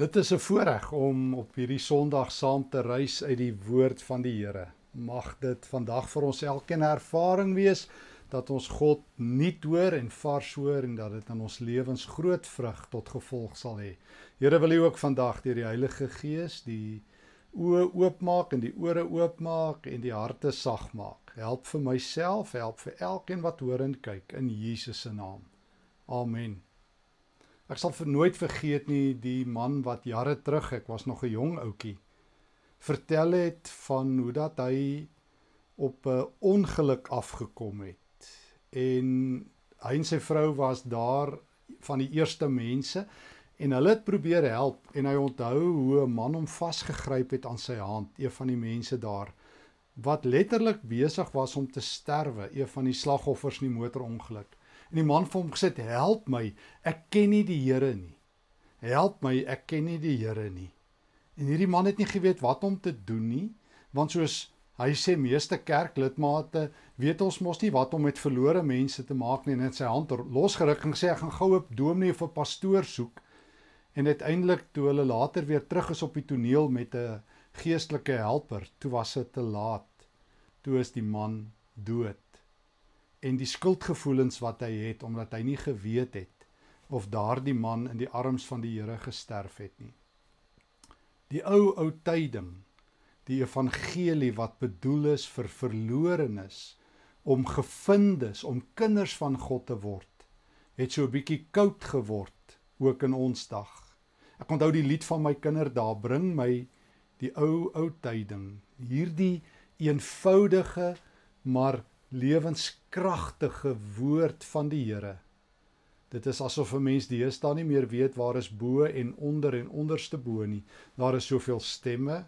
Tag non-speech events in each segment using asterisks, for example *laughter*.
Dit is 'n voorreg om op hierdie Sondag saam te reis uit die woord van die Here. Mag dit vandag vir ons elkeen ervaring wees dat ons God nuut hoor en vars hoor en dat dit in ons lewens groot vrug tot gevolg sal hê. Here wil U ook vandag deur die Heilige Gees die oë oopmaak en die ore oopmaak en die harte sag maak. Help vir myself, help vir elkeen wat hoor en kyk in Jesus se naam. Amen. Ek sal vir nooit vergeet nie die man wat jare terug, ek was nog 'n jong ouetjie, vertel het van hoe dat hy op 'n ongeluk afgekom het. En hy en sy vrou was daar van die eerste mense en hulle het probeer help en hy onthou hoe 'n man hom vasgegryp het aan sy hand, een van die mense daar wat letterlik besig was om te sterwe, een van die slagoffers in die motorongeluk. En die man vir hom gesê: "Help my, ek ken nie die Here nie. Help my, ek ken nie die Here nie." En hierdie man het nie geweet wat om te doen nie, want soos hy sê meeste kerklidmate weet ons mos nie wat om met verlore mense te maak nie en in sy hand losgeruk en sê ek gaan gou 'n dominee of 'n pastoor soek. En uiteindelik toe hulle later weer terug is op die toneel met 'n geestelike helper, toe was dit te laat. Toe is die man dood en die skuldgevoelens wat hy het omdat hy nie geweet het of daardie man in die arms van die Here gesterf het nie. Die ou ou tyding, die evangelie wat bedoel is vir verlorenes om gevindes om kinders van God te word, het so 'n bietjie koud geword ook in ons dag. Ek onthou die lied van my kinderdae bring my die ou ou tyding, hierdie eenvoudige maar lewenskragtige woord van die Here. Dit is asof 'n mens deesdae nie meer weet waar is bo en onder en onderste bo nie. Daar is soveel stemme,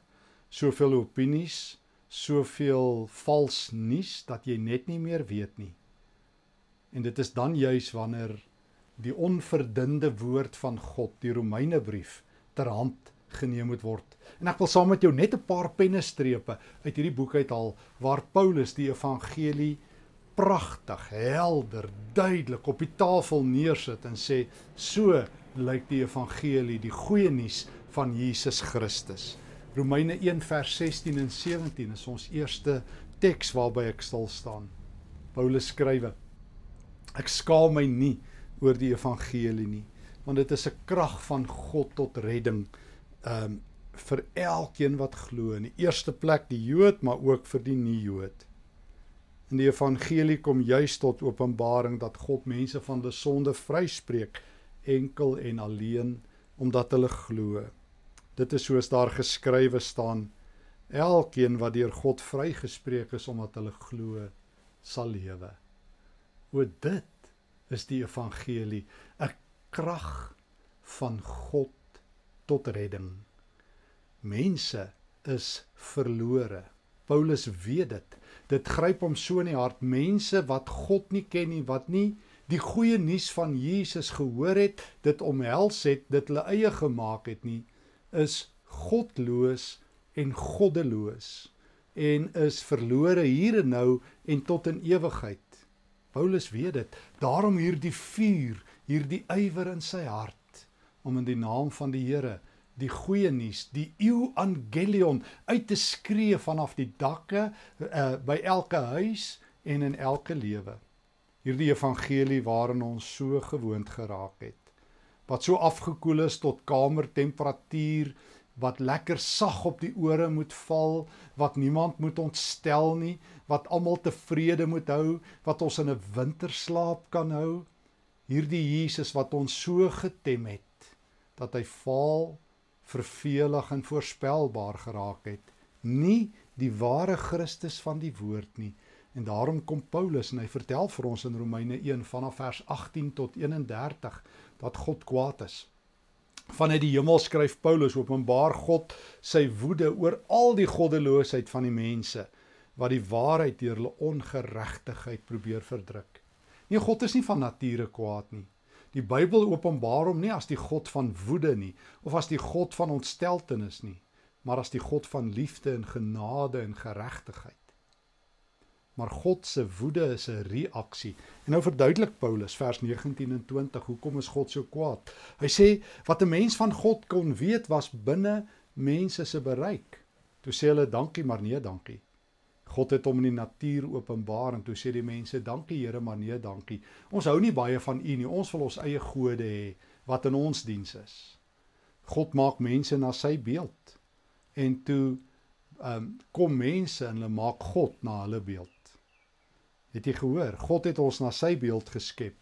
soveel opinies, soveel vals nuus dat jy net nie meer weet nie. En dit is dan juis wanneer die onverdunde woord van God, die Romeinebrief, ter hand geneem moet word. En ek wil saam met jou net 'n paar pennestrepe uit hierdie boek uithaal waar Paulus die evangelie pragtig, helder, duidelik op die tafel neersit en sê so lyk die evangelie, die goeie nuus van Jesus Christus. Romeine 1 vers 16 en 17 is ons eerste teks waarby ek stil staan. Paulus skrywe: Ek skaam my nie oor die evangelie nie, want dit is 'n krag van God tot redding um vir elkeen wat glo in die eerste plek die Jood maar ook vir die nie-Jood. In die evangelie kom juis tot openbaring dat God mense van die sonde vryspreek enkel en alleen omdat hulle glo. Dit is soos daar geskrywe staan: Elkeen wat deur God vrygespreek is omdat hulle glo, sal lewe. O dit is die evangelie, 'n krag van God tot redding. Mense is verlore. Paulus weet dit. Dit gryp hom so in die hart. Mense wat God nie ken nie, wat nie die goeie nuus van Jesus gehoor het, dit omhels het, dit hulle eie gemaak het nie, is godloos en goddeloos en is verlore hier en nou en tot in ewigheid. Paulus weet dit. Daarom hierdie vuur, hierdie ywer in sy hart om in die naam van die Here die goeie nuus, die evangelion uit te skree vanaf die dakke uh, by elke huis en in elke lewe. Hierdie evangelie waarin ons so gewoond geraak het. Wat so afgekoel is tot kamertemperatuur, wat lekker sag op die ore moet val, wat niemand moet ontstel nie, wat almal tevrede moet hou, wat ons in 'n winterslaap kan hou. Hierdie Jesus wat ons so getem het dat hy vaal, vervelig en voorspelbaar geraak het, nie die ware Christus van die woord nie. En daarom kom Paulus en hy vertel vir ons in Romeine 1 vanaf vers 18 tot 31 dat God kwaad is. Vanuit die hemel skryf Paulus openbaar God sy woede oor al die goddeloosheid van die mense wat die waarheid deur hulle ongeregtigheid probeer verdruk. Nee, God is nie van nature kwaad nie. Die Bybel openbaar hom nie as die God van woede nie of as die God van ontsteltenis nie, maar as die God van liefde en genade en geregtigheid. maar God se woede is 'n reaksie. En nou verduidelik Paulus vers 19 en 20 hoekom is God so kwaad? Hy sê wat 'n mens van God kon weet was binne mense se bereik. Toe sê hulle dankie maar nee dankie. God het hom in die natuur openbaar en toe sê die mense dankie Here maar nee dankie. Ons hou nie baie van U nie. Ons wil ons eie gode hê wat in ons diens is. God maak mense na sy beeld. En toe um, kom mense en hulle maak God na hulle beeld. Het jy gehoor? God het ons na sy beeld geskep.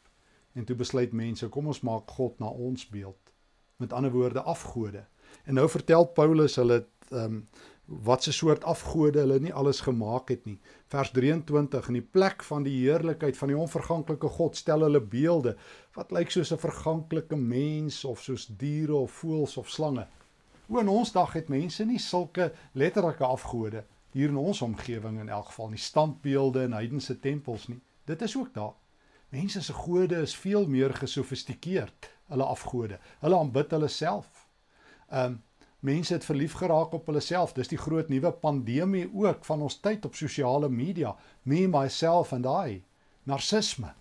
En toe besluit mense, kom ons maak God na ons beeld. Met ander woorde afgode. En nou vertel Paulus hulle ehm um, wat se soort afgode hulle nie alles gemaak het nie. Vers 23 in die plek van die heerlikheid van die onverganklike God stel hulle beelde wat lyk soos 'n verganklike mens of soos diere of voëls of slange. O in ons dag het mense nie sulke letterlike afgode hier in ons omgewing in elk geval nie standbeelde en heidense tempels nie. Dit is ook daar. Mense se gode is veel meer gesofistikeerd, hulle afgode. Hulle aanbid hulle self. Ehm um, mense het verlief geraak op hulle self. Dis die groot nuwe pandemie ook van ons tyd op sosiale media. Me myself and I. Narcisme.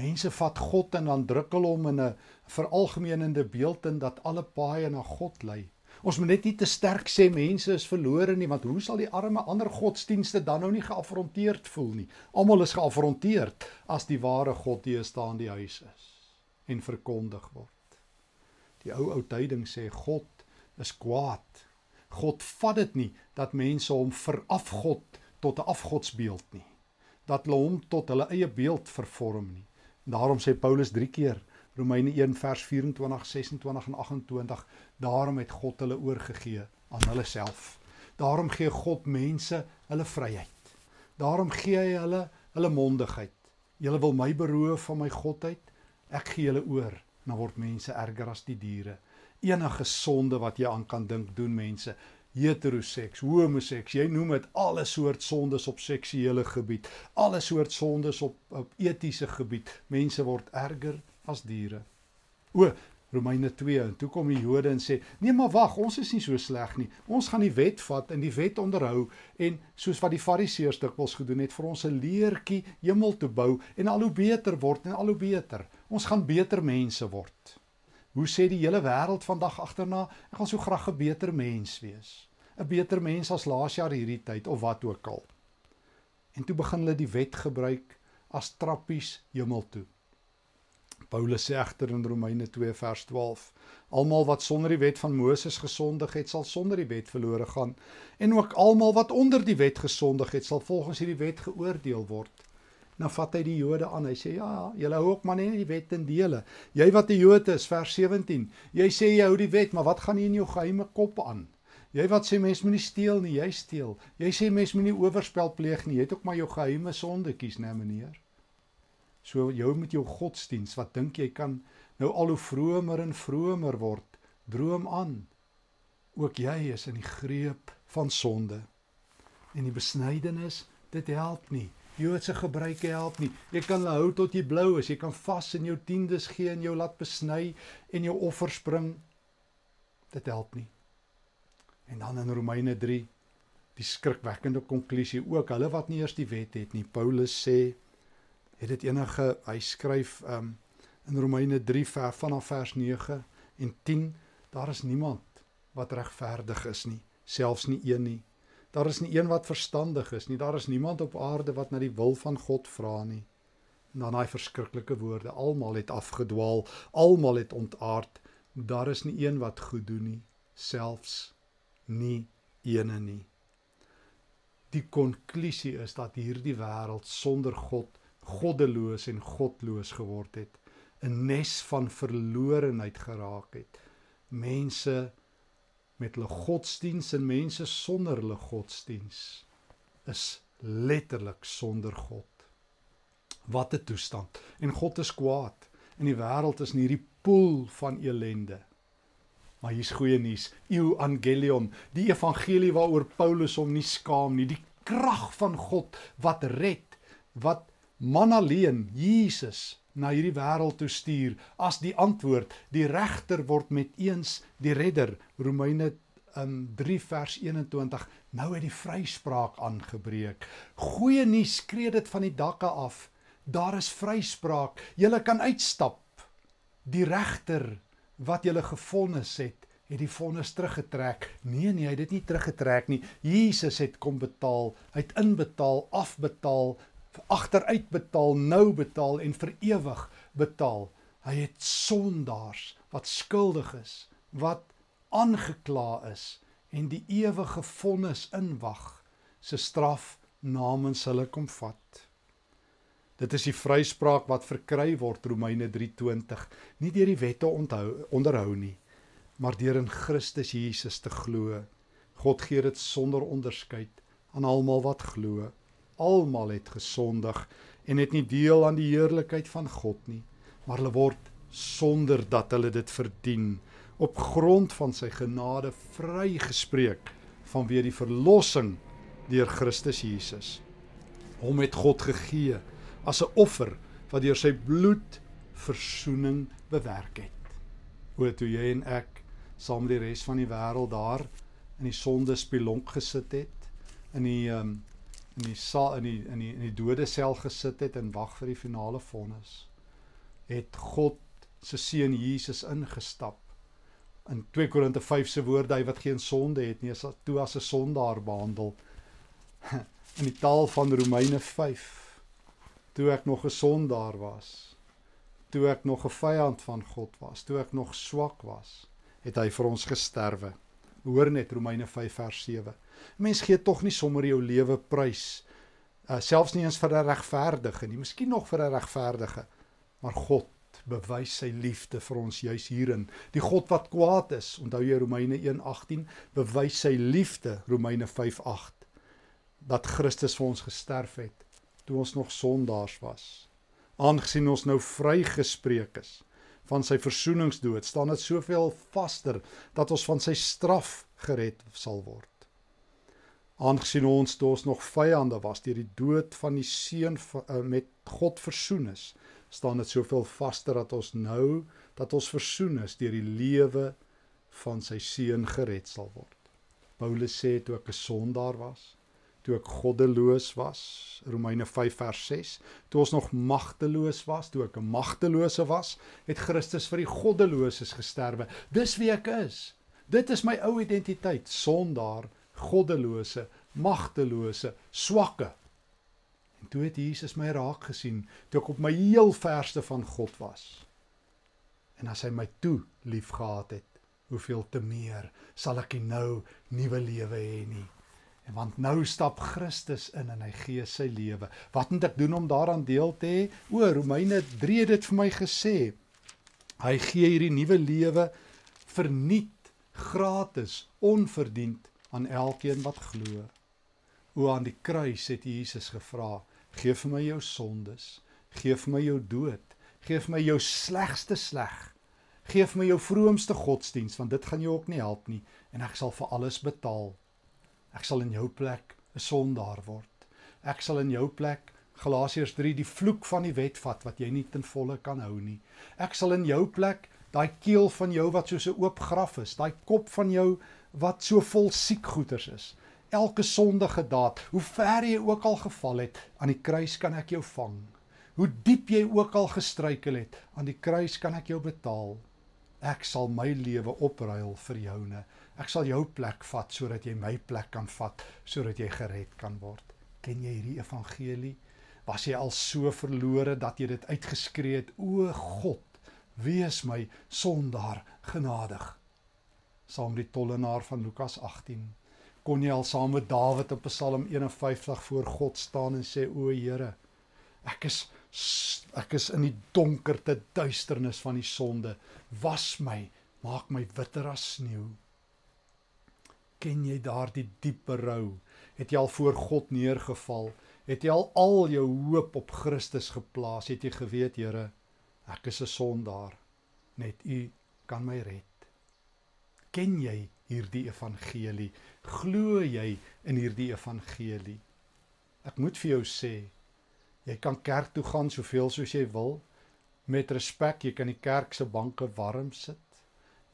Mense vat God en dan druk hulle hom in 'n veralgemeenende beeld in dat alle paaie na God lei. Ons moet net nie te sterk sê mense is verlore nie, want hoe sal die arme ander godsdienste dan nou nie geafronteerd voel nie? Almal is geafronteerd as die ware God die staan die huis is en verkondig word. Die ou ou tyding sê God is kwaad. God vat dit nie dat mense hom verafgod tot 'n afgodsbeeld nie. Dat hulle hom tot hulle eie beeld vervorm nie. En daarom sê Paulus 3 keer Romeine 1 vers 24, 26 en 28, daarom het God hulle oorgegee aan hulle self. Daarom gee God mense hulle vryheid. Daarom gee hy hulle hulle mondigheid. Julle wil my beroof van my godheid? Ek gee julle oor dan word mense erger as die diere. Enige sonde wat jy aan kan dink doen mense. Heteroseks, homoseks, jy noem dit alle soort sondes op seksuele gebied, alle soort sondes op op etiese gebied. Mense word erger as diere. O Romeine 2 en toe kom die Jode en sê: "Nee, maar wag, ons is nie so sleg nie. Ons gaan die wet vat en die wet onderhou en soos wat die Fariseërs dikwels gedoen het vir ons 'n leertjie hemel toe bou en al hoe beter word en al hoe beter. Ons gaan beter mense word." Hoe sê die hele wêreld vandag agterna? Ek gaan so graag 'n beter mens wees. 'n Beter mens as laas jaar hierdie tyd of wat ook al. En toe begin hulle die wet gebruik as trappies hemel toe. Paulus sê egter in Romeine 2 vers 12: Almal wat sonder die wet van Moses gesondig het, sal sonder die wet verlore gaan, en ook almal wat onder die wet gesondig het, sal volgens hierdie wet geoordeel word. Nou vat hy die Jode aan. Hy sê: "Ja, julle hou ook maar net die wet in dele. Jy wat 'n Jood is, vers 17. Jy sê jy hou die wet, maar wat gaan nie in jou geheime kop aan? Jy wat sê mens moenie steel nie, jy steel. Jy sê mens moenie oorspel pleeg nie. Jy het ook maar jou geheime sondetjies, né, meneer?" So jou met jou godsdiens, wat dink jy kan nou al hoe vromer en vromer word? Droom aan. Ook jy is in die greep van sonde. En die besnydenis, dit help nie. Joodse gebruike help nie. Jy kan hou tot jy blou is. Jy kan vas in jou tiendes gee en jou laat besny en jou offers bring. Dit help nie. En dan in Romeine 3 die skrikwekkende konklusie ook hulle wat nie eers die wet het nie. Paulus sê het dit enige hy skryf um, in Romeine 3 vers vanaf vers 9 en 10 daar is niemand wat regverdig is nie selfs nie een nie daar is nie een wat verstandig is nie. Daar is niemand op aarde wat na die wil van God vra nie. En dan daai verskriklike woorde almal het afgedwaal almal het ontaard. Daar is nie een wat goed doen nie selfs nie eene nie. Die konklusie is dat hierdie wêreld sonder God goddeloos en godloos geword het, 'n nes van verlorenheid geraak het. Mense met hulle godsdiens en mense sonder hulle godsdiens is letterlik sonder God. Wat 'n toestand. En God is kwaad. En die wêreld is in hierdie poel van elende. Maar hier's goeie nuus. Evangelion, die evangelie waaroor Paulus hom nie skaam nie, die krag van God wat red, wat man alleen Jesus na hierdie wêreld toe stuur as die antwoord die regter word met eens die redder Romeine um 3 vers 21 nou het die vryspraak aangebreek. Goeie nuus skree dit van die dakke af. Daar is vryspraak. Jy kan uitstap. Die regter wat jy gevonnis het, het die vonnis teruggetrek. Nee nee, hy het dit nie teruggetrek nie. Jesus het kom betaal. Hy het inbetaal, afbetaal, agteruit betaal, nou betaal en vir ewig betaal. Hy het sondaars wat skuldig is, wat aangekla is en die ewige vonnis inwag se straf namens hulle kom vat. Dit is die vryspraak wat verkry word Romeine 3:20, nie deur die wette onthou onderhou nie, maar deur in Christus Jesus te glo. God gee dit sonder onderskeid aan almal wat glo. Almal het gesondig en het nie deel aan die heerlikheid van God nie, maar hulle word sonder dat hulle dit verdien op grond van sy genade vrygespreek vanweë die verlossing deur Christus Jesus. Hom het God gegee as 'n offer wat deur sy bloed verzoening bewerk het. O toe jy en ek saam met die res van die wêreld daar in die sonde spelonk gesit het, in die um, in die saal in die in die in die dode sel gesit het en wag vir die finale vonnis, het God se seun Jesus ingestap in 2 Korinte 5 se woorde hy wat geen sonde het nie, is toe as 'n sondaar behandel. *laughs* In die taal van Romeine 5 toe ek nog 'n sondaar was, toe ek nog 'n vyand van God was, toe ek nog swak was, het hy vir ons gesterwe. Hoor net Romeine 5 vers 7. Mens gee tog nie sommer jou lewe prys uh, selfs nie eens vir 'n regverdige nie, miskien nog vir 'n regverdige, maar God bewys sy liefde vir ons juis hierin. Die God wat kwaad is, onthou jy Romeine 1:18, bewys sy liefde Romeine 5:8 dat Christus vir ons gesterf het toe ons nog sondaars was. Aangesien ons nou vrygespreek is van sy versoeningsdood, staan dit soveel vaster dat ons van sy straf gered sal word. Aangesien ons toe ons nog vyande was deur die dood van die seun eh, met God versoen is, staan dit soveel vaster dat ons nou dat ons versoen is deur die lewe van sy seun gered sal word. Paulus sê toe ek 'n sondaar was, toe ek goddeloos was, Romeine 5 vers 6, toe ons nog magteloos was, toe ek 'n magtelose was, het Christus vir die goddeloses gesterwe. Dis wie ek is. Dit is my ou identiteit, sondaar, goddelose, magtelose, swakke. En toe het Jesus my raak gesien toe ek op my heel verste van God was. En as hy my toe liefgehad het, hoeveel te meer sal ek nou nuwe lewe hê nie. En want nou stap Christus in en hy gee sy lewe. Wat moet ek doen om daaraan deel te hê? O, Romeine 3 het dit vir my gesê. Hy gee hierdie nuwe lewe verniet gratis, onverdiend aan elkeen wat glo. O aan die kruis het Jesus gevra, Geef vir my jou sondes. Geef my jou dood. Geef my jou slegste sleg. Geef my jou vroomste godsdiens want dit gaan jou ook nie help nie en ek sal vir alles betaal. Ek sal in jou plek 'n sondaar word. Ek sal in jou plek Galasiërs 3 die vloek van die wet vat wat jy nie ten volle kan hou nie. Ek sal in jou plek daai keel van jou wat soos 'n oop graf is, daai kop van jou wat so vol siek goeters is elke sondige daad, hoe ver jy ook al geval het, aan die kruis kan ek jou vang. Hoe diep jy ook al gestruikel het, aan die kruis kan ek jou betaal. Ek sal my lewe opruil vir joune. Ek sal jou plek vat sodat jy my plek kan vat, sodat jy gered kan word. Ken jy hierdie evangelie? Was jy al so verlore dat jy dit uitgeskree het: "O God, wees my sondaar genadig." Saam met die tollenaar van Lukas 18 kon jy al saam met Dawid op Psalm 51 voor God staan en sê o Here ek is ek is in die donkerte duisternis van die sonde. Was my maak my witter as sneeu ken jy daardie diep berou het jy al voor God neergeval? Het jy al al jou hoop op Christus geplaas? Het jy geweet Here ek is 'n sondaar. Net u kan my red ken jy hierdie evangelie Glo jy in hierdie evangelie? Ek moet vir jou sê, jy kan kerk toe gaan soveel soos jy wil met respek, jy kan die kerk se banke warm sit.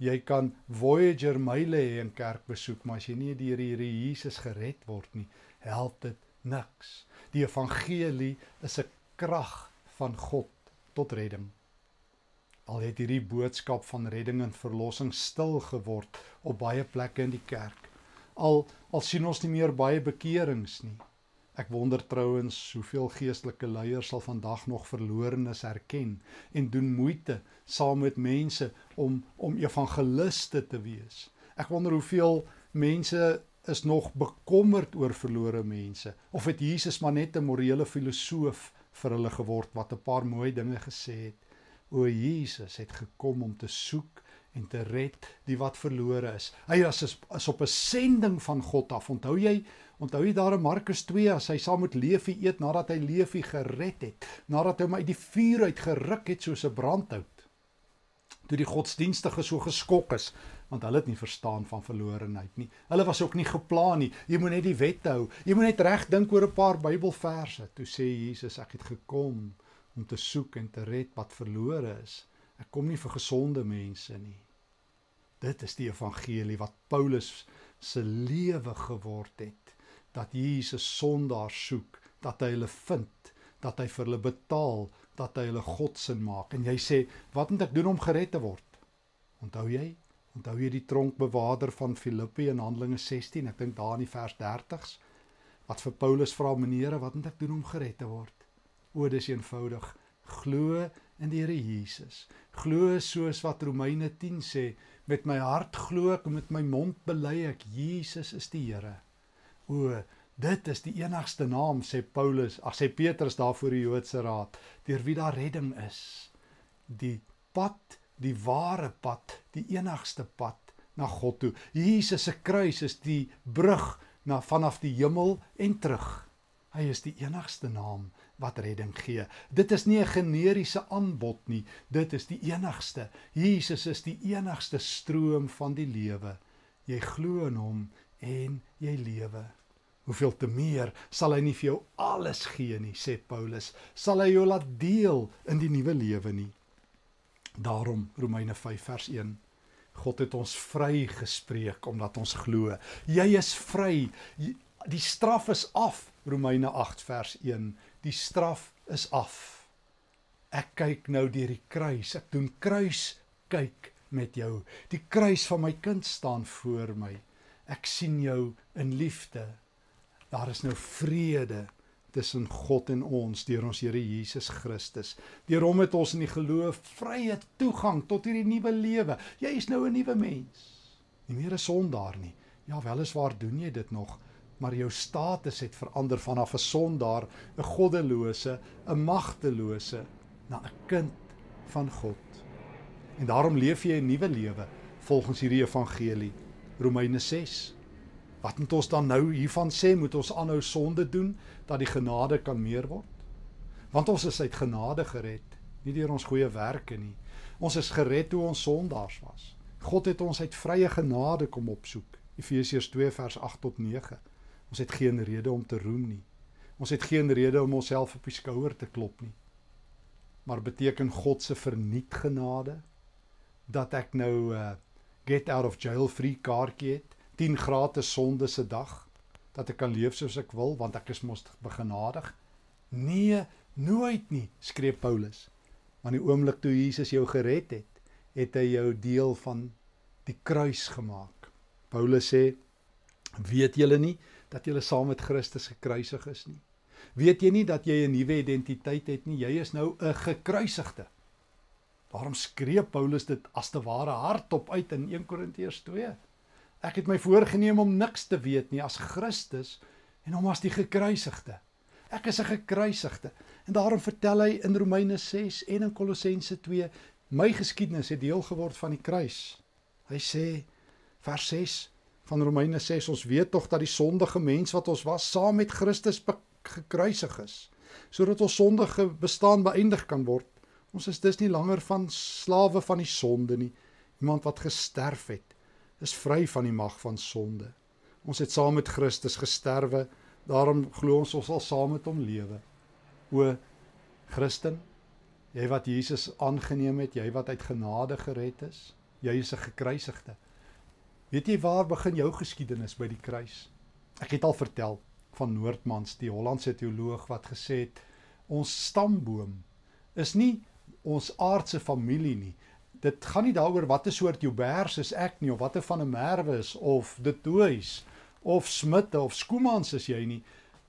Jy kan Voyager myle hê en kerk besoek, maar as jy nie deur die Here Jesus gered word nie, help dit niks. Die evangelie is 'n krag van God tot redding. Al het hierdie boodskap van redding en verlossing stil geword op baie plekke in die kerk. Al al sien ons nie meer baie bekeerings nie. Ek wonder trouens hoeveel geestelike leiers sal vandag nog verlorenes erken en doen moeite saam met mense om om evangeliste te wees. Ek wonder hoeveel mense is nog bekommerd oor verlore mense of het Jesus maar net 'n morele filosoof vir hulle geword wat 'n paar mooi dinge gesê het. O Jesus het gekom om te soek en te red die wat verlore is. Hy is, is op 'n sending van God af. Onthou jy Onthou jy daar in Markus 2 as hy saam met Levi eet nadat hy Levi gered het, nadat hy hom uit die vuur uit geruk het soos 'n brandhout. Toe die godsdienstige so geskok is, want hulle het nie verstaan van verlorenheid nie. Hulle was ook nie geplan nie. Jy moet net die wette hou. Jy moet net reg dink oor 'n paar Bybelverse. Toe sê Jesus, ek het gekom om te soek en te red wat verlore is. Ek kom nie vir gesonde mense nie. Dit is die evangelie wat Paulus se lewe geword het dat Jesus sondaars soek, dat hy hulle vind, dat hy vir hulle betaal, dat hy hulle godsin maak. En jy sê, wat moet ek doen om gered te word? Onthou jy? Onthou jy die tronkbewaarder van Filippi in Handelinge 16, ek dink daar in die vers 30s, wat vir Paulus vra, meneere, wat moet ek doen om gered te word? O, dis eenvoudig. Glo in die Here Jesus. Glo soos wat Romeine 10 sê, met my hart glo ek en met my mond bely ek Jesus is die Here. O, dit is die enigste naam sê Paulus, ag sê Petrus daar voor die Joodse raad, deur wie daar redding is. Die pad, die ware pad, die enigste pad na God toe. Jesus se kruis is die brug na vanaf die hemel en terug. Hy is die enigste naam wat redding gee. Dit is nie 'n generiese aanbod nie, dit is die enigste. Jesus is die enigste stroom van die lewe. Jy glo in hom en jy lewe. Hoeveel te meer sal hy nie vir jou alles gee nie, sê Paulus. Sal hy jou laat deel in die nuwe lewe nie. Daarom Romeine 5 vers 1. God het ons vry gespreek omdat ons glo. Jy is vry. Die straf is af. Romeine 8 vers 1. Die straf is af. Ek kyk nou deur die kruis. Ek doen kruis kyk met jou. Die kruis van my kind staan voor my. Ek sien jou in liefde. Daar is nou vrede tussen God en ons deur ons Here Jesus Christus. Deur hom het ons in die geloof vrye toegang tot hierdie nuwe lewe. Jy is nou 'n nuwe mens. Nie meer 'n sondaar nie. Ja, weliswaar doen jy dit nog, maar jou status het verander vanaf 'n sondaar, 'n goddelose, 'n magtelose na 'n kind van God. En daarom leef jy 'n nuwe lewe volgens hierdie evangelie. Romeine 6. Wat moet ons dan nou hiervan sê? Moet ons aanhou sonde doen dat die genade kan meer word? Want ons is uit genade gered, nie deur ons goeie werke nie. Ons is gered toe ons sondaars was. God het ons uit vrye genade kom opsoek. Efesiërs 2 vers 8 tot 9. Ons het geen rede om te roem nie. Ons het geen rede om onsself op die skouer te klop nie. Maar beteken God se verniet genade dat ek nou uh, get out of jail free kaartjie het, 10 gratis sonde se dag dat ek kan leef soos ek wil want ek is mos begenadig. Nee, nooit nie, skree Paulus. Want die oomblik toe Jesus jou gered het, het hy jou deel van die kruis gemaak. Paulus sê: "Weet julle nie dat julle saam met Christus gekruisig is nie? Weet jy nie dat jy 'n nuwe identiteit het nie? Jy is nou 'n gekruisigde." Waarom skree Paulus dit as te ware hardop uit in 1 Korintiërs 2? Ek het my voorgenem om niks te weet nie as Christus en hom as die gekruisigde. Ek is 'n gekruisigde. En daarom vertel hy in Romeine 6 en in Kolossense 2, my geskiedenis het deel geword van die kruis. Hy sê vers 6 van Romeine 6 ons weet tog dat die sondige mens wat ons was saam met Christus gekruisig is sodat ons sondige bestaan beëindig kan word Ons is dus nie langer van slawe van die sonde nie. Iemand wat gesterf het, is vry van die mag van sonde. Ons het saam met Christus gesterwe, daarom glo ons ons sal saam met hom lewe. O Christen, jy wat Jesus aangeneem het, jy wat uit genade gered is, Jy is 'n gekruisigde. Weet jy waar begin jou geskiedenis by die kruis? Ek het al vertel van Noordmans, die Hollandse teoloog wat gesê het ons stamboom is nie ons aardse familie nie. Dit gaan nie daaroor watter soort Joubers is ek nie of watter van 'n Merwe is of De Tooys of Smitte of Skoomans is jy nie.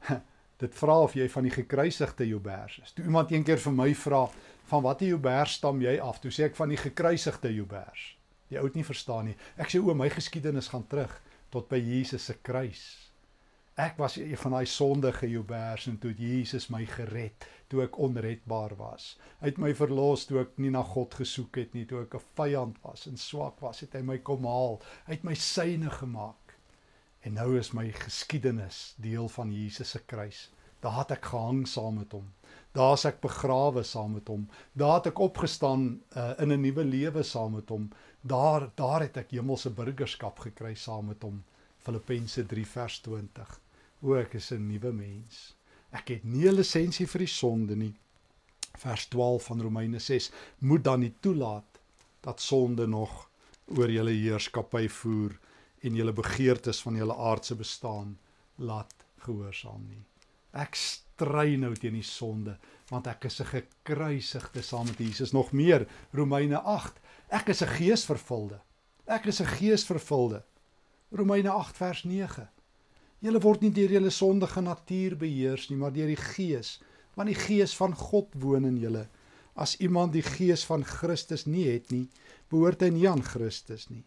*laughs* Dit vra of jy van die gekruisigde Joubers is. Toe iemand eendag vir my vra van watter Joubers stam jy af? Toe sê ek van die gekruisigde Joubers. Die oud nie verstaan nie. Ek sê o, my geskiedenis gaan terug tot by Jesus se kruis. Ek was een van daai sondige Joubers en toe Jesus my gered toe ek onredbaar was. Hy het my verlos toe ek nie na God gesoek het nie, toe ek 'n vyand was en swak was, het hy my kom haal. Hy het my syne gemaak. En nou is my geskiedenis deel van Jesus se kruis. Daar het ek gehang saam met hom. Daar's ek begrawe saam met hom. Daar het ek opgestaan uh, in 'n nuwe lewe saam met hom. Daar daar het ek hemelse burgerskap gekry saam met hom. Filippense 3 vers 20. O ek is 'n nuwe mens. Ek het nie 'n lisensie vir die sonde nie. Vers 12 van Romeine 6 moet dan nie toelaat dat sonde nog oor julle heerskappy voer en julle begeertes van julle aardse bestaan laat gehoorsaam nie. Ek stry nou teen die sonde want ek is 'n gekruisigde saam met Jesus nog meer Romeine 8 ek is 'n geesvervulde. Ek is 'n geesvervulde. Romeine 8 vers 9 Julle word nie deur julle sondige natuur beheers nie maar deur die gees want die gees van God woon in julle. As iemand die gees van Christus nie het nie behoort hy nie aan Christus nie.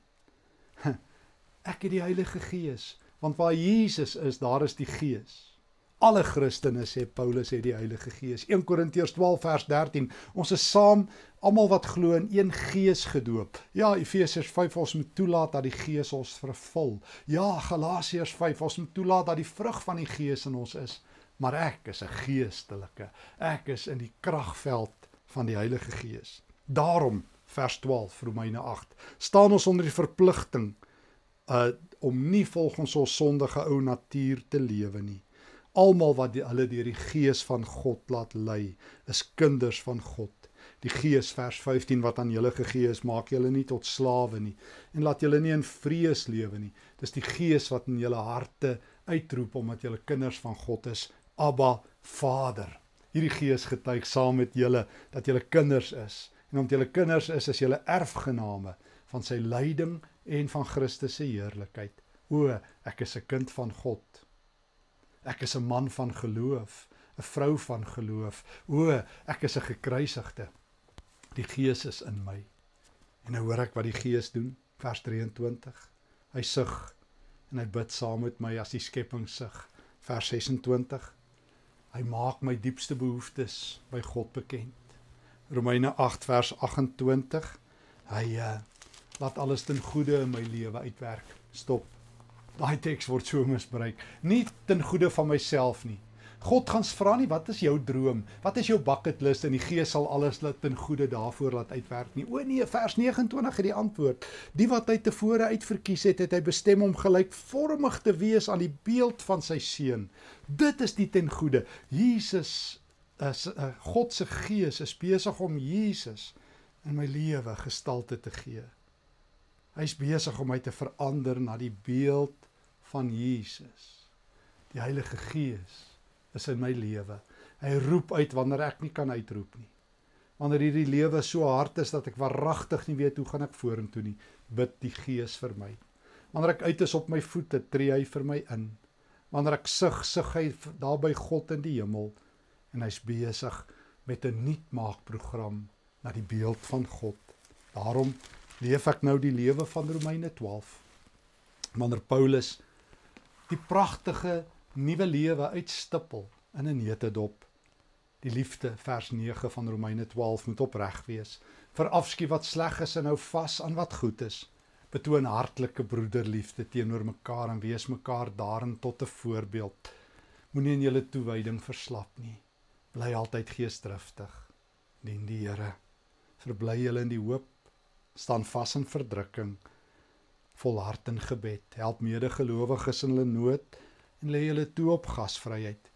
Ek het die Heilige Gees, want waar Jesus is, daar is die Gees. Alle Christene sê Paulus het die Heilige Gees. 1 Korintiërs 12 vers 13. Ons is saam almal wat glo in een Gees gedoop. Ja, Efesiërs 5 ons moet toelaat dat die Gees ons vervul. Ja, Galasiërs 5 ons moet toelaat dat die vrug van die Gees in ons is. Maar ek is 'n geestelike. Ek is in die kragveld van die Heilige Gees. Daarom vers 12 Romeine 8 staan ons onder die verpligting uh om nie volgens ons sondige ou natuur te lewe nie. Almal wat die, hulle deur die gees van God laat lei, is kinders van God. Die gees vers 15 wat aan julle gegee is, maak julle nie tot slawe nie en laat julle nie in vrees lewe nie. Dis die gees wat in julle harte uitroep omdat julle kinders van God is, Abba Vader. Hierdie gees getuig saam met julle dat julle kinders is en omdat julle kinders is, is julle erfgename van sy lyding en van Christus se heerlikheid. O, ek is 'n kind van God. Ek is 'n man van geloof, 'n vrou van geloof. O, ek is 'n gekruisigde. Die Gees is in my. En nou hoor ek wat die Gees doen, vers 23. Hy sug en hy bid saam met my as die skepping sug. Vers 26. Hy maak my diepste behoeftes by God bekend. Romeine 8 vers 28. Hy uh, laat alles ten goeie in my lewe uitwerk. Stop. Daai teks word so misbruik. Nie ten goeie van myself nie. God gaan vra nie wat is jou droom? Wat is jou bucket list en die Gees sal alles laat ten goeie daarvoor laat uitwerk nie. O nee, vers 29 het die antwoord. Die wat hy tevore uitverkies het, het hy bestem om gelykvormig te wees aan die beeld van sy seun. Dit is die ten goeie. Jesus is uh, God se Gees is besig om Jesus in my lewe gestalte te gee. Hy's besig om my te verander na die beeld van Jesus. Die Heilige Gees is in my lewe. Hy roep uit wanneer ek nie kan uitroep nie. Wanneer hierdie lewe so hard is dat ek waaragtig nie weet hoe gaan ek vorentoe nie, bid die Gees vir my. Wanneer ek uit is op my voete, tree hy vir my in. Wanneer ek sug, sug hy daar by God in die hemel en hy's besig met 'n nuutmaakprogram na die beeld van God. Daarom leef ek nou die lewe van Romeine 12. Wanneer Paulus die pragtige nuwe lewe uitstippel in 'n netedop. Die liefde vers 9 van Romeine 12 moet opreg wees. Verafskiet wat sleg is en hou vas aan wat goed is. Betoon hartlike broederliefde teenoor mekaar en wees mekaar daarin tot 'n voorbeeld. Moenie in julle toewyding verslap nie. Bly altyd geesdriftig. Dien die Here. Verbly julle in die hoop staan vas in verdrukking volhard in gebed help medegelowiges in hulle nood en lê hulle toe op gasvryheid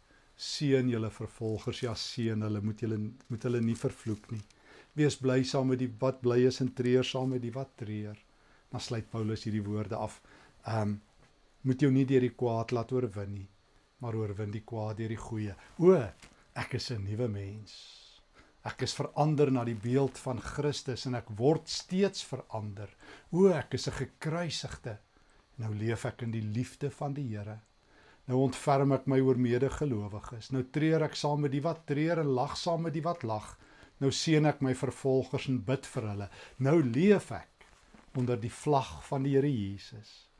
seën julle vervolgers ja seën hulle moet julle moet hulle nie vervloek nie wees bly saam met die wat bly is en treur saam met die wat treur Dan sluit Paulus hierdie woorde af. Ehm um, moet jou nie deur die kwaad laat oorwin nie, maar oorwin die kwaad deur die goeie. O, ek is 'n nuwe mens. Ek is verander na die beeld van Christus en ek word steeds verander. O, ek is 'n gekruisigde. Nou leef ek in die liefde van die Here. Nou ontferm ek my oor medegelowiges. Nou treur ek saam met die wat treur en lag saam met die wat lag. Nou seën ek my vervolgers en bid vir hulle. Nou leef ek onder die vlag van die Here Jesus.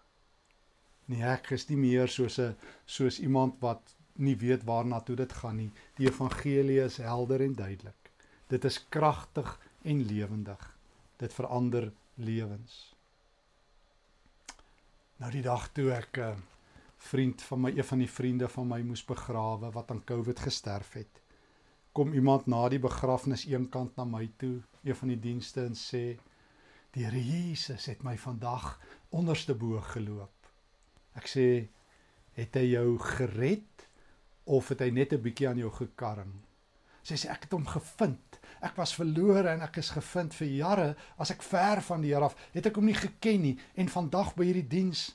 Nee, ek is nie meer soos 'n soos iemand wat nie weet waarna toe dit gaan nie. Die evangelie is helder en duidelik. Dit is kragtig en lewendig. Dit verander lewens. Nou die dag toe ek 'n uh, vriend van my, een van die vriende van my moes begrawe wat aan COVID gesterf het. Kom iemand na die begrafnis eenkant na my toe, een van die dienste en sê: "Die Here Jesus het my vandag onderste bo geloop." Ek sê, het hy jou gered of het hy net 'n bietjie aan jou gekarring? Sy sê ek het hom gevind. Ek was verlore en ek is gevind vir jare as ek ver van die Here af. Het ek hom nie geken nie en vandag by hierdie diens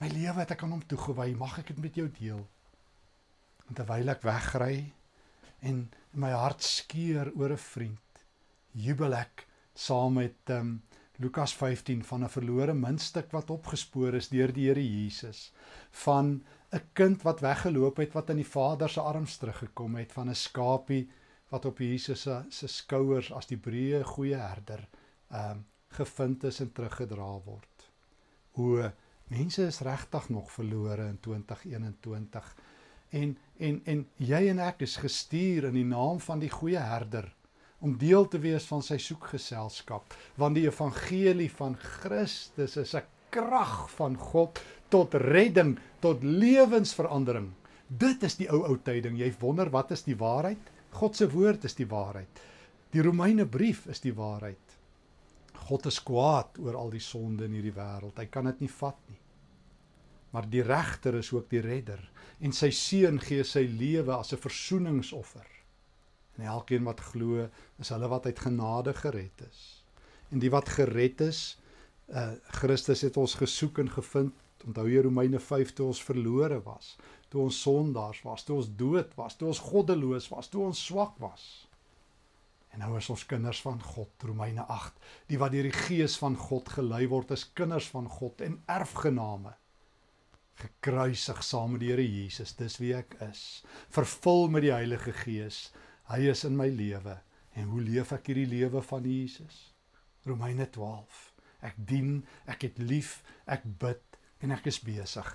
my lewe het ek aan hom toegewy. Mag ek dit met jou deel? En terwyl ek wegry en my hart skeur oor 'n vriend, jubel ek saam met um, Lukas 15 van 'n verlore muntstuk wat opgespoor is deur die Here Jesus van 'n kind wat weggeloop het wat in die Vader se arms teruggekom het van 'n skapie wat op Jesus se se skouers as die breë goeie herder ehm um, gevind is en teruggedra word. O mense is regtig nog verlore in 2021 en en en jy en ek is gestuur in die naam van die goeie herder om deel te wees van sy soekgeselskap want die evangelie van Christus is 'n krag van God tot redding tot lewensverandering. Dit is die ou ou tyding. Jy wonder wat is die waarheid? God se woord is die waarheid. Die Romeine brief is die waarheid. God is kwaad oor al die sonde in hierdie wêreld. Hy kan dit nie vat nie. Maar die regter is ook die redder. En sy seun gee sy lewe as 'n versoeningsoffer. En elkeen wat glo, is hulle wat uit genade gered is. En die wat gered is, uh Christus het ons gesoek en gevind. Onthou jy Romeine 5 toe ons verlore was, toe ons sondaars was, toe ons dood was, toe ons goddeloos was, toe ons swak was. En nou is ons kinders van God, Romeine 8. Die wat deur die Gees van God gelei word, is kinders van God en erfgename gekruisig saam met die Here Jesus. Dis wie ek is. Vervul met die Heilige Gees Hy is in my lewe. En hoe leef ek hierdie lewe van Jesus? Romeine 12. Ek dien, ek het lief, ek bid en ek is besig.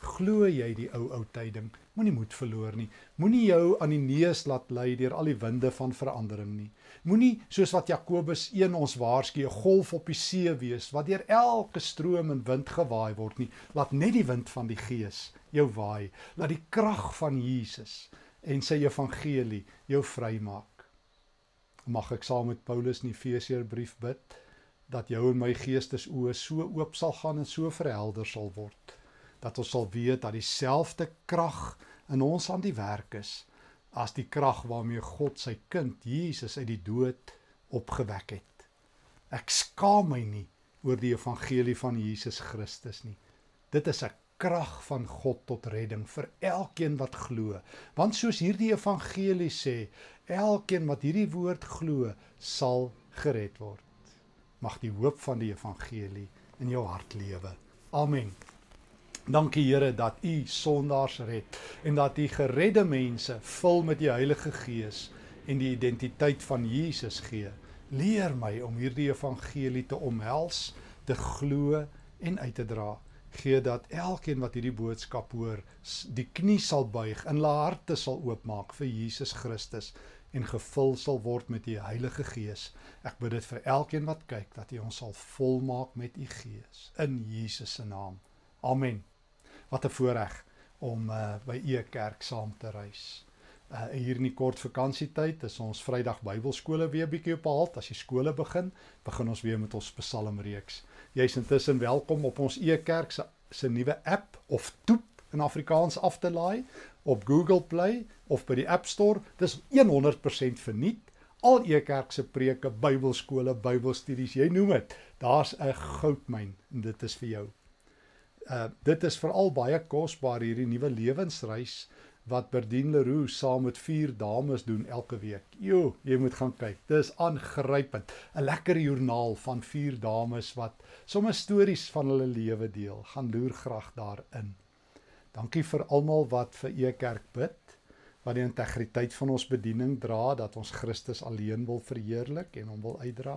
Glo jy die ou ou tyding? Moenie moed verloor nie. Moenie jou aan die neus laat lei deur al die winde van verandering nie. Moenie soos wat Jakobus 1 ons waarsku, 'n golf op die see wees wat deur elke stroom en wind gewaai word nie. Laat net die wind van die Gees jou waai. Laat die krag van Jesus en sy evangelie jou vrymaak. Mag ek saam met Paulus in Efesiërbrief bid dat jou en my geestesoë so oop sal gaan en so verhelder sal word dat ons sal weet dat dieselfde krag in ons aan die werk is as die krag waarmee God sy kind Jesus uit die dood opgewek het. Ek skaam my nie oor die evangelie van Jesus Christus nie. Dit is 'n krag van God tot redding vir elkeen wat glo. Want soos hierdie evangelie sê, elkeen wat hierdie woord glo, sal gered word. Mag die hoop van die evangelie in jou hart lewe. Amen. Dankie Here dat U sondaars red en dat U geredde mense vul met die Heilige Gees en die identiteit van Jesus gee. Leer my om hierdie evangelie te omhels, te glo en uit te dra gee dat elkeen wat hierdie boodskap hoor, die knie sal buig en hulle harte sal oopmaak vir Jesus Christus en gevul sal word met die Heilige Gees. Ek bid dit vir elkeen wat kyk dat U ons sal volmaak met U Gees in Jesus se naam. Amen. Wat 'n voorreg om uh, by U kerk saam te reis. Uh, hier in die kort vakansietyd is ons Vrydag Bybelskole weer bietjie op halt. As die skole begin, begin ons weer met ons psalmreeks. Jy's intussen welkom op ons e-kerk se se nuwe app of toep in Afrikaans af te laai op Google Play of by die App Store. Dis 100% verniet. al e kerk se preke, Bybelskole, Bybelstudies, jy noem dit. Daar's 'n goudmyn en dit is vir jou. Uh dit is veral baie kosbaar hierdie nuwe lewensreis wat Berdien Leroux saam met vier dames doen elke week. Jo, jy moet gaan kyk. Dis aangrypend. 'n Lekker joernaal van vier dames wat sommer stories van hulle lewe deel. Gaan loer graag daarin. Dankie vir almal wat vir e kerk bid wat die integriteit van ons bediening dra dat ons Christus alleen wil verheerlik en hom wil uitdra.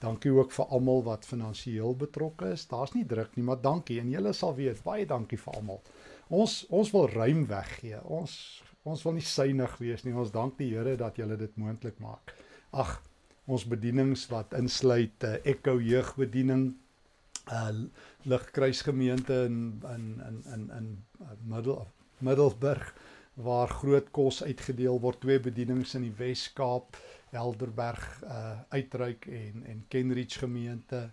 Dankie ook vir almal wat finansiëel betrokke is. Daar's nie druk nie, maar dankie en julle sal weet, baie dankie vir almal. Ons ons wil ruim weggee. Ons ons wil nie suinig wees nie. Ons dank die Here dat julle dit moontlik maak. Ag, ons bedienings wat insluit uh, Echo jeugbediening, uh Ligkruisgemeente in in in in in uh, Middel Middelburg waar groot kos uitgedeel word, twee bedienings in die Wes-Kaap, Helderberg uh uitreik en en Kenridge gemeente,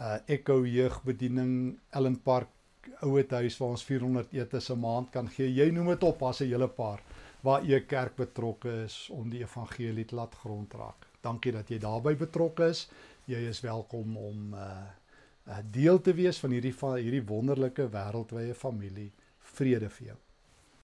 uh Echo jeugbediening, Ellen Park ouethuis waar ons 400 etes 'n maand kan gee. Jy noem dit op as 'n hele paar waar u kerk betrokke is om die evangelie te laat grondraak. Dankie dat jy daarbey betrokke is. Jy is welkom om uh deel te wees van hierdie van hierdie wonderlike wêreldwye familie. Vrede vir jou.